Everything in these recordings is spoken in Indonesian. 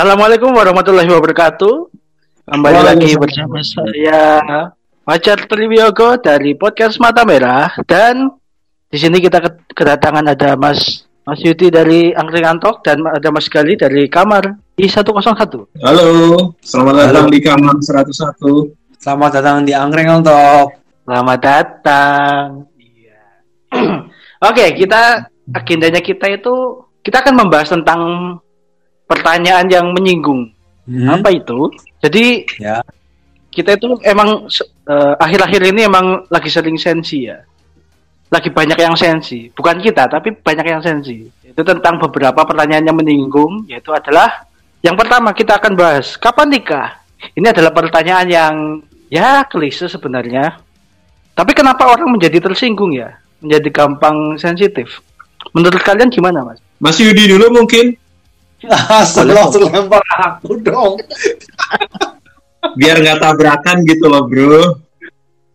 Assalamualaikum warahmatullahi wabarakatuh. Kembali lagi bersama saya Fajar Triwiyogo dari podcast Mata Merah dan di sini kita kedatangan ada Mas Mas Yudi dari Angkringan Talk dan ada Mas Gali dari kamar I101. Halo, selamat datang Halo. di kamar 101. Selamat datang di Angkringan Talk. Selamat datang. Iya. Oke, kita agendanya kita itu kita akan membahas tentang pertanyaan yang menyinggung. Hmm. Apa itu? Jadi ya. kita itu emang uh, akhir-akhir ini emang lagi sering sensi ya. Lagi banyak yang sensi. Bukan kita, tapi banyak yang sensi. Itu tentang beberapa pertanyaan yang menyinggung, yaitu adalah yang pertama kita akan bahas kapan nikah. Ini adalah pertanyaan yang ya klise sebenarnya. Tapi kenapa orang menjadi tersinggung ya? Menjadi gampang sensitif. Menurut kalian gimana, Mas? Mas Yudi dulu mungkin. Sebelum lempar aku dong. Biar nggak tabrakan gitu loh, Bro.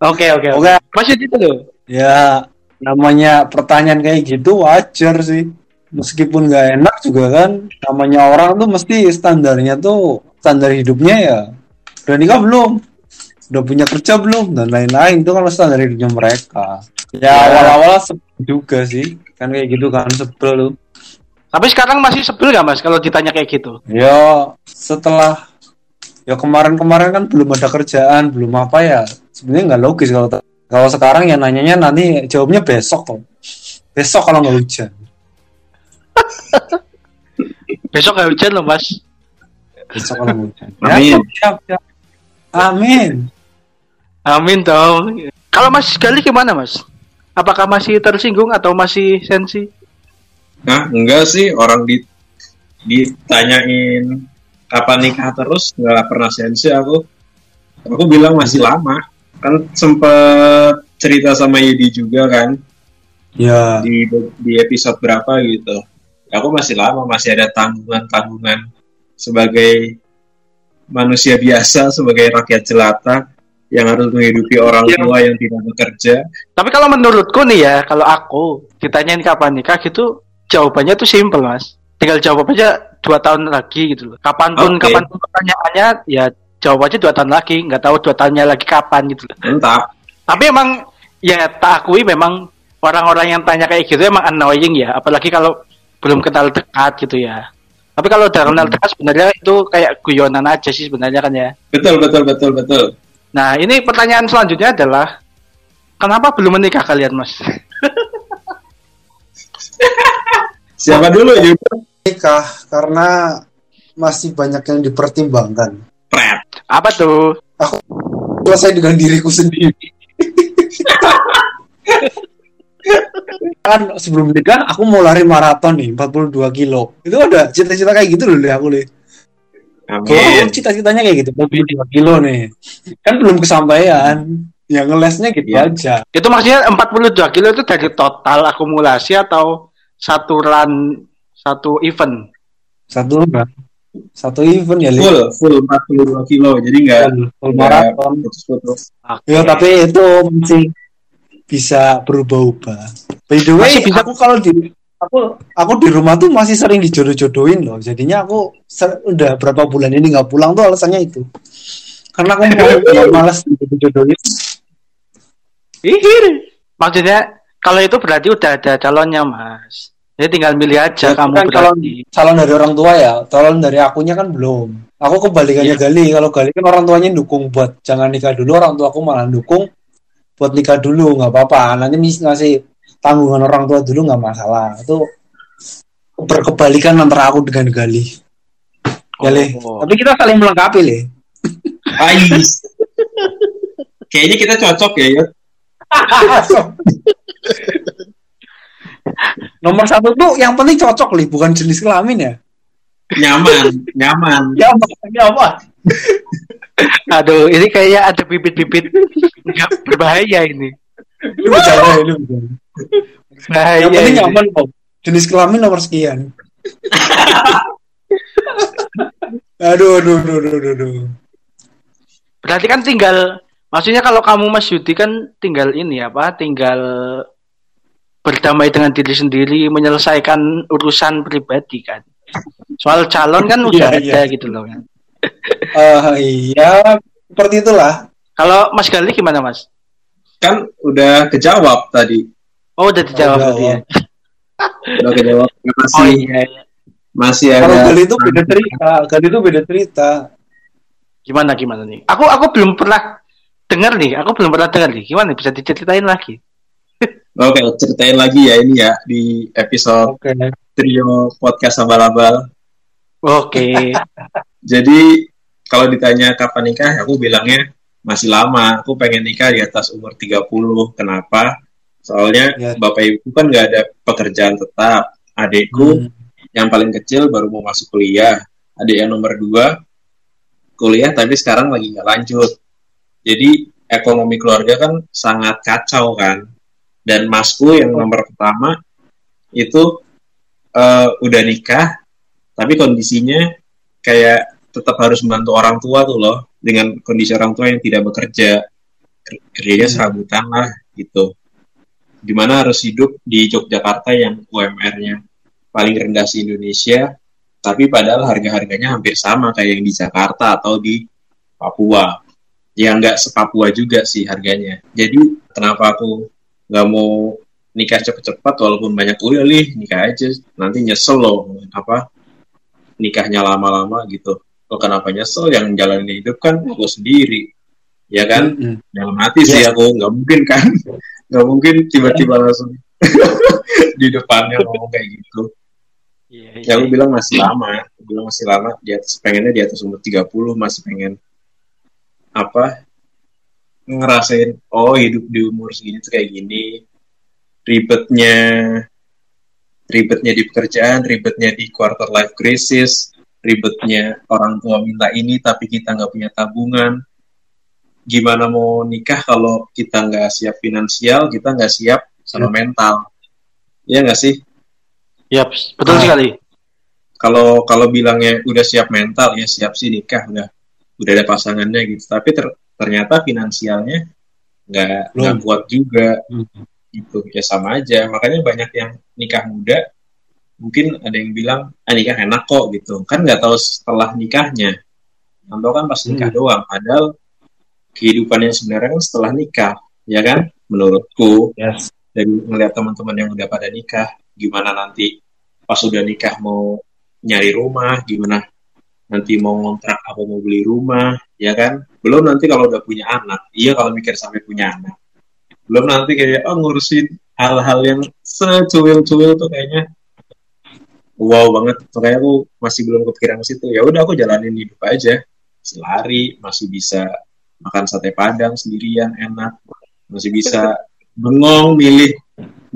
Oke, oke. Oke. Mas Yudi dulu. Ya, namanya pertanyaan kayak gitu wajar sih. Meskipun nggak enak juga kan, namanya orang tuh mesti standarnya tuh standar hidupnya ya. Udah nikah belum? Udah punya kerja belum? Dan lain-lain itu kan standar hidupnya mereka. Ya, ya. awal-awal juga sih, kan kayak gitu kan sebel lu. Tapi sekarang masih sebel gak mas kalau ditanya kayak gitu? Ya setelah ya kemarin-kemarin kan belum ada kerjaan, belum apa ya. Sebenarnya nggak logis kalau kalau sekarang ya nanyanya nanti jawabnya besok kok. Besok kalau nggak hujan. besok nggak hujan loh mas. Besok kalau hujan. Ya, Amin. siap, siap. Amin. Amin dong. Kalau Mas Gali gimana Mas? Apakah masih tersinggung atau masih sensi? Nah, enggak sih orang di ditanyain kapan nikah terus nggak pernah sensi aku. Aku bilang masih lama. Kan sempet cerita sama Yudi juga kan. Ya. Di di episode berapa gitu. Aku masih lama, masih ada tanggungan-tanggungan sebagai manusia biasa, sebagai rakyat jelata yang harus menghidupi orang ya. tua yang tidak bekerja. Tapi kalau menurutku nih ya, kalau aku ditanyain kapan nikah gitu, jawabannya tuh simple mas. Tinggal jawab aja dua tahun lagi gitu loh. Kapan pun okay. kapan pun pertanyaannya ya jawab aja dua tahun lagi. Nggak tahu dua tahunnya lagi kapan gitu loh. Entah. Tapi emang ya tak akui memang orang-orang yang tanya kayak gitu emang annoying ya. Apalagi kalau belum kenal dekat gitu ya. Tapi kalau udah kenal dekat sebenarnya itu kayak guyonan aja sih sebenarnya kan ya. Betul betul betul betul. Nah ini pertanyaan selanjutnya adalah kenapa belum menikah kalian mas Siapa dulu ya? Nikah karena masih banyak yang dipertimbangkan. Pret. Apa tuh? Aku selesai dengan diriku sendiri. kan sebelum nikah aku mau lari maraton nih 42 kilo. Itu ada cita-cita kayak gitu loh aku nih. Kalau cita-citanya kayak gitu, mau 2 kilo nih. Kan belum kesampaian. Ya ngelesnya gitu ya. aja. Itu maksudnya 42 kilo itu dari total akumulasi atau satu run satu event? Satu run satu event ya full full 42 kilo. Jadi enggak full maraton. putus-putus okay. ya tapi itu masih bisa berubah-ubah. By the way bisa... aku kalau di aku aku di rumah tuh masih sering dijodoh-jodohin loh. Jadinya aku udah berapa bulan ini nggak pulang tuh alasannya itu. Karena aku mau malas dijodohin Ihir. maksudnya kalau itu berarti udah ada calonnya, Mas. Jadi tinggal milih aja ya, kamu kan calon, calon dari orang tua ya. Calon dari akunya kan belum. Aku kebalikannya ya. Gali. Kalau Gali kan orang tuanya dukung buat jangan nikah dulu. Orang tua aku malah dukung buat nikah dulu nggak apa-apa. Nanti ngasih tanggungan orang tua dulu nggak masalah. Itu berkebalikan antara aku dengan Gali. Gali. Oh. Tapi kita saling melengkapi, Le. Ais. Kayaknya kita cocok ya, ya. Nomor satu tuh yang penting cocok nih, bukan jenis kelamin ya. Nyaman, nyaman. Nyaman, nyaman. Aduh, ini kayaknya ada bibit-bibit nggak berbahaya ini. Ini berbahaya, ini berbahaya. Yang penting nyaman kok. Jenis kelamin nomor sekian. aduh, aduh, aduh, aduh, aduh. Berarti kan tinggal Maksudnya kalau kamu Mas Yudi kan tinggal ini apa? Tinggal berdamai dengan diri sendiri, menyelesaikan urusan pribadi kan. Soal calon kan udah Iya, ada gitu loh kan. Eh, iya, seperti itulah. Kalau Mas Gali gimana Mas? Kan udah kejawab tadi. Oh udah dijawab Udah, berarti ya. Udah kejawab. Masih Oh iya, iya. masih Kalau ada Gali itu beda cerita, Gali itu beda cerita. Gimana gimana nih? Aku aku belum pernah dengar nih. Aku belum pernah dengar nih. Gimana bisa diceritain lagi? Oke, ceritain lagi ya ini ya di episode Oke. trio podcast abal-abal. Oke. Jadi kalau ditanya kapan nikah, aku bilangnya masih lama. Aku pengen nikah di atas umur 30. Kenapa? Soalnya Ya. bapak ibu kan nggak ada pekerjaan tetap. Adikku Hmm. yang paling kecil baru mau masuk kuliah. Adik yang nomor dua kuliah tapi sekarang lagi nggak lanjut. Jadi ekonomi keluarga kan sangat kacau kan. Dan masku yang nomor pertama itu eh, udah nikah, tapi kondisinya kayak tetap harus membantu orang tua tuh loh. Dengan kondisi orang tua yang tidak bekerja. Kerjanya Hmm. serabutan lah gitu. Di mana harus hidup di Yogyakarta yang UMR-nya paling rendah di Indonesia tapi padahal harga-harganya hampir sama kayak yang di Jakarta atau di Papua ya nggak sepapua juga sih harganya. Jadi kenapa aku nggak mau nikah cepet-cepet walaupun banyak kuliah nih nikah aja. Nanti nyesel loh apa nikahnya lama-lama gitu. Lo kenapa nyesel? Yang jalanin hidup kan aku sendiri. Ya kan? Mm-mm. dalam hati sih aku nggak mungkin kan? Nggak mungkin tiba-tiba langsung di depannya ngomong kayak gitu. Iya, ya aku bilang masih lama. Aku bilang masih lama di atas pengennya di atas umur 30 masih pengen apa ngerasain oh hidup di umur segini tuh kayak gini. Ribetnya ribetnya di pekerjaan ribetnya di quarter life crisis ribetnya orang tua minta ini tapi kita nggak punya tabungan. Gimana mau nikah kalau kita nggak siap finansial kita nggak siap sama mental. Ya nggak sih? Yap, betul Ah. sekali. kalau kalau bilangnya udah siap mental ya siap sih nikah udah udah ada pasangannya gitu. Tapi ter- ternyata finansialnya nggak nggak kuat juga. Hmm. gitu. Ya sama aja. Makanya banyak yang nikah muda mungkin ada yang bilang ah nikah enak kok gitu. Kan nggak tahu setelah nikahnya. Yang tahu kan pas nikah Hmm. doang. Padahal kehidupan yang sebenarnya kan setelah nikah ya kan? Menurutku. Yes. dari ngeliat teman-teman yang udah pada nikah gimana nanti pas udah nikah mau nyari rumah gimana nanti mau ngontrak apa mau beli rumah ya kan? Belum nanti kalau udah punya anak. Iya kalau mikir sampai punya anak. Belum nanti kayak oh ngurusin hal-hal yang secuil-cuil tuh kayaknya. Wow banget. Makanya aku masih belum kepikiran ke situ. Ya udah aku jalanin hidup aja. Selari masih bisa makan sate padang sendirian enak. Masih bisa bengong milih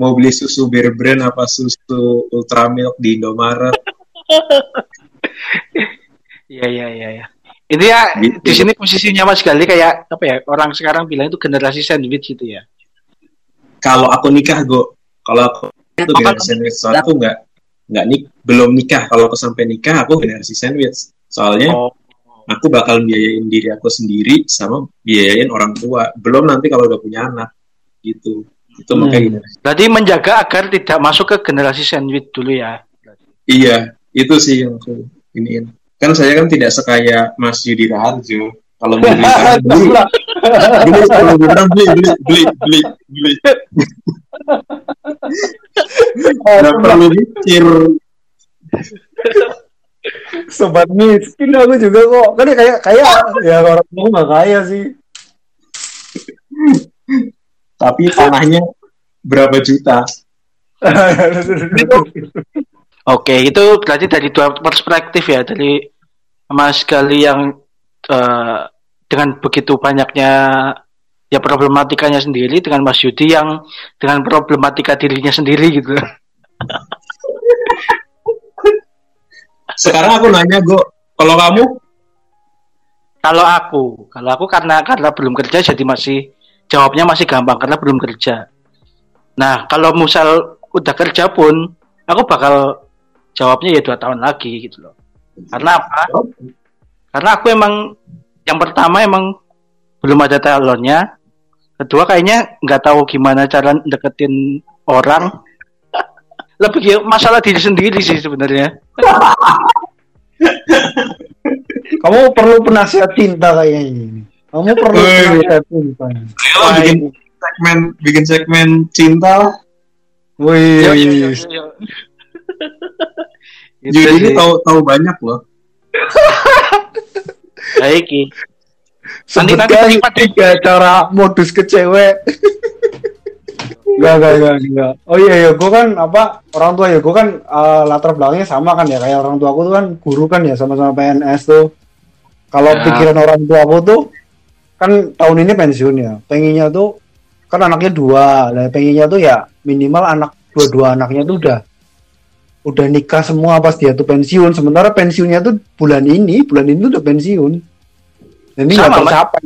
mau beli susu Bear Brand apa susu Ultramilk di Indomaret Iya, iya, iya, iya. Ini ya Gitu. di sini posisinya Mas Gali kayak apa ya? Orang sekarang bilang itu generasi sandwich gitu ya. kalau aku nikah go kalau aku itu Oh, generasi sandwich soalnya aku nggak nggak nik belum nikah kalau aku sampai nikah aku generasi sandwich soalnya Oh. aku bakal biayain diri aku sendiri sama biayain orang tua belum nanti kalau udah punya anak gitu itu Hmm. makanya generasi Berarti menjaga agar tidak masuk ke generasi sandwich dulu ya. Iya, itu sih yang aku iniin. Kan saya kan tidak sekaya Mas Yudi Raharjo. Kalau mau beli beli, beli, kalau beli beli, beli, beli, beli, beli. Nggak perlu mikir. Sobat miskin aku juga kok. Kan ya kayak kayak ya orang tua nggak kaya sih. Tapi tanahnya berapa juta? Oke, itu berarti dari dua perspektif ya dari Mas Gali yang eh, dengan begitu banyaknya ya problematikanya sendiri dengan Mas Yudi yang dengan problematika dirinya sendiri gitu. Sekarang aku nanya, Go, kalau kamu? Kalau aku, kalau aku karena karena belum kerja jadi masih jawabnya masih gampang karena belum kerja. Nah, kalau misal udah kerja pun aku bakal jawabnya ya dua tahun lagi gitu loh. Karena apa? Karena aku emang yang pertama emang belum ada talonnya. Kedua kayaknya nggak tahu gimana cara deketin orang. lebih ke masalah diri sendiri sih sebenarnya. Kamu perlu penasihat cinta kayaknya ini. Kamu perlu Woi. penasihat cinta. Ayo lah, bikin segmen bikin segmen cinta. Wih. Yo, yo, yo, yo, yo. Itu Jadi ini tahu tahu banyak loh. Baik. Nanti- nanti terlibat tiga cara modus ke cewek. Enggak, enggak, enggak, enggak. Oh iya, iya, gue kan apa orang tua ya, gue kan eh, latar belakangnya sama kan ya, kayak orang tua aku tuh kan guru kan ya, sama-sama PNS tuh. Kalau Ya. pikiran orang tua aku tuh kan tahun ini pensiun ya, pengennya tuh kan anaknya dua, lah pengennya tuh ya minimal anak dua-dua anaknya tuh udah udah nikah semua pas dia tuh pensiun, sementara pensiunnya tuh bulan ini, bulan ini tuh udah pensiun. Jadi nggak tercapai.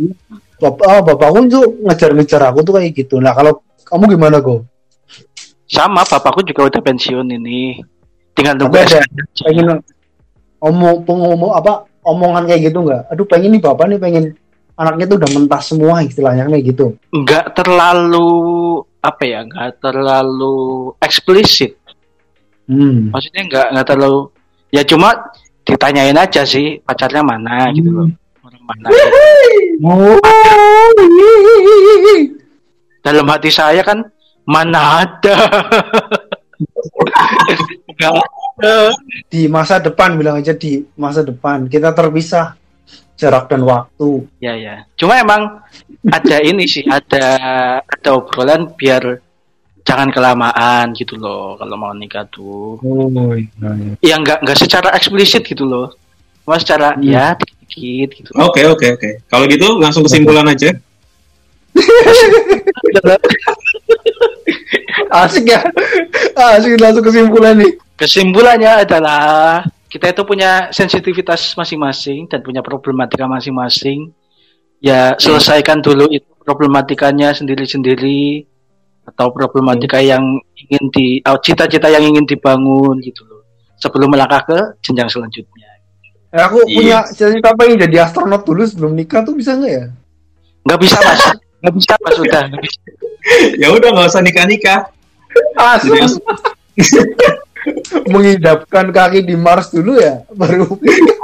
Bapak, oh, bapakku tuh ngejar-ngejar aku tuh kayak gitu. Nah kalau kamu gimana kok? Sama, bapakku juga udah pensiun ini. Tinggal nunggu ada pengen omong pengomong apa omongan kayak gitu nggak? Aduh pengen nih bapak nih pengen anaknya tuh udah mentas semua istilahnya kayak gitu. Nggak terlalu apa ya? Nggak terlalu eksplisit. Hmm. Maksudnya nggak nggak terlalu. Ya cuma ditanyain aja sih pacarnya mana gitu loh. Orang mana. Oh, Dalam hati saya kan mana ada. di masa depan bilang aja di masa depan kita terpisah jarak dan waktu. Ya ya. Cuma emang ada ini sih, ada ada obrolan biar jangan kelamaan gitu loh kalau mau nikah tuh. Oh, iya. Ya nggak nggak secara eksplisit gitu loh. Cuma secara Hmm. ya dikit-dikit gitu. Oke oke oke. Kalau gitu langsung kesimpulan aja. Asik ya. Asik langsung kesimpulan nih. Kesimpulannya adalah kita itu punya sensitivitas masing-masing dan punya problematika masing-masing. Ya selesaikan dulu itu problematikanya sendiri-sendiri atau problematika yang ingin di oh, cita-cita yang ingin dibangun gitu loh. Sebelum melangkah ke jenjang selanjutnya. Eh, aku Iya. punya cita-cita pengen jadi astronot dulu sebelum nikah tuh bisa nggak ya? Nggak bisa mas, nggak bisa mas udah nggak bisa. ya udah nggak usah nikah nikah. Asli. Mengidapkan kaki di Mars dulu ya, baru.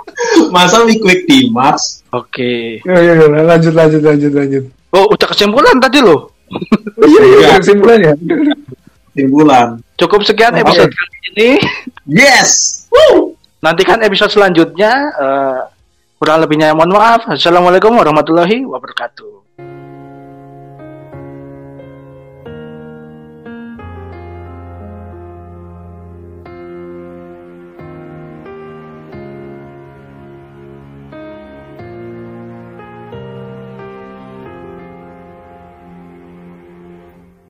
Masa quick di Mars? Oke. ya, ya, ya, lanjut, lanjut, lanjut, lanjut. Oh udah kesimpulan tadi loh. Iya, iya, kesimpulannya. Timbulan. Cukup sekian episode kali ini. Yes. Nantikan episode selanjutnya. eh, kurang lebihnya mohon maaf. Assalamualaikum warahmatullahi wabarakatuh.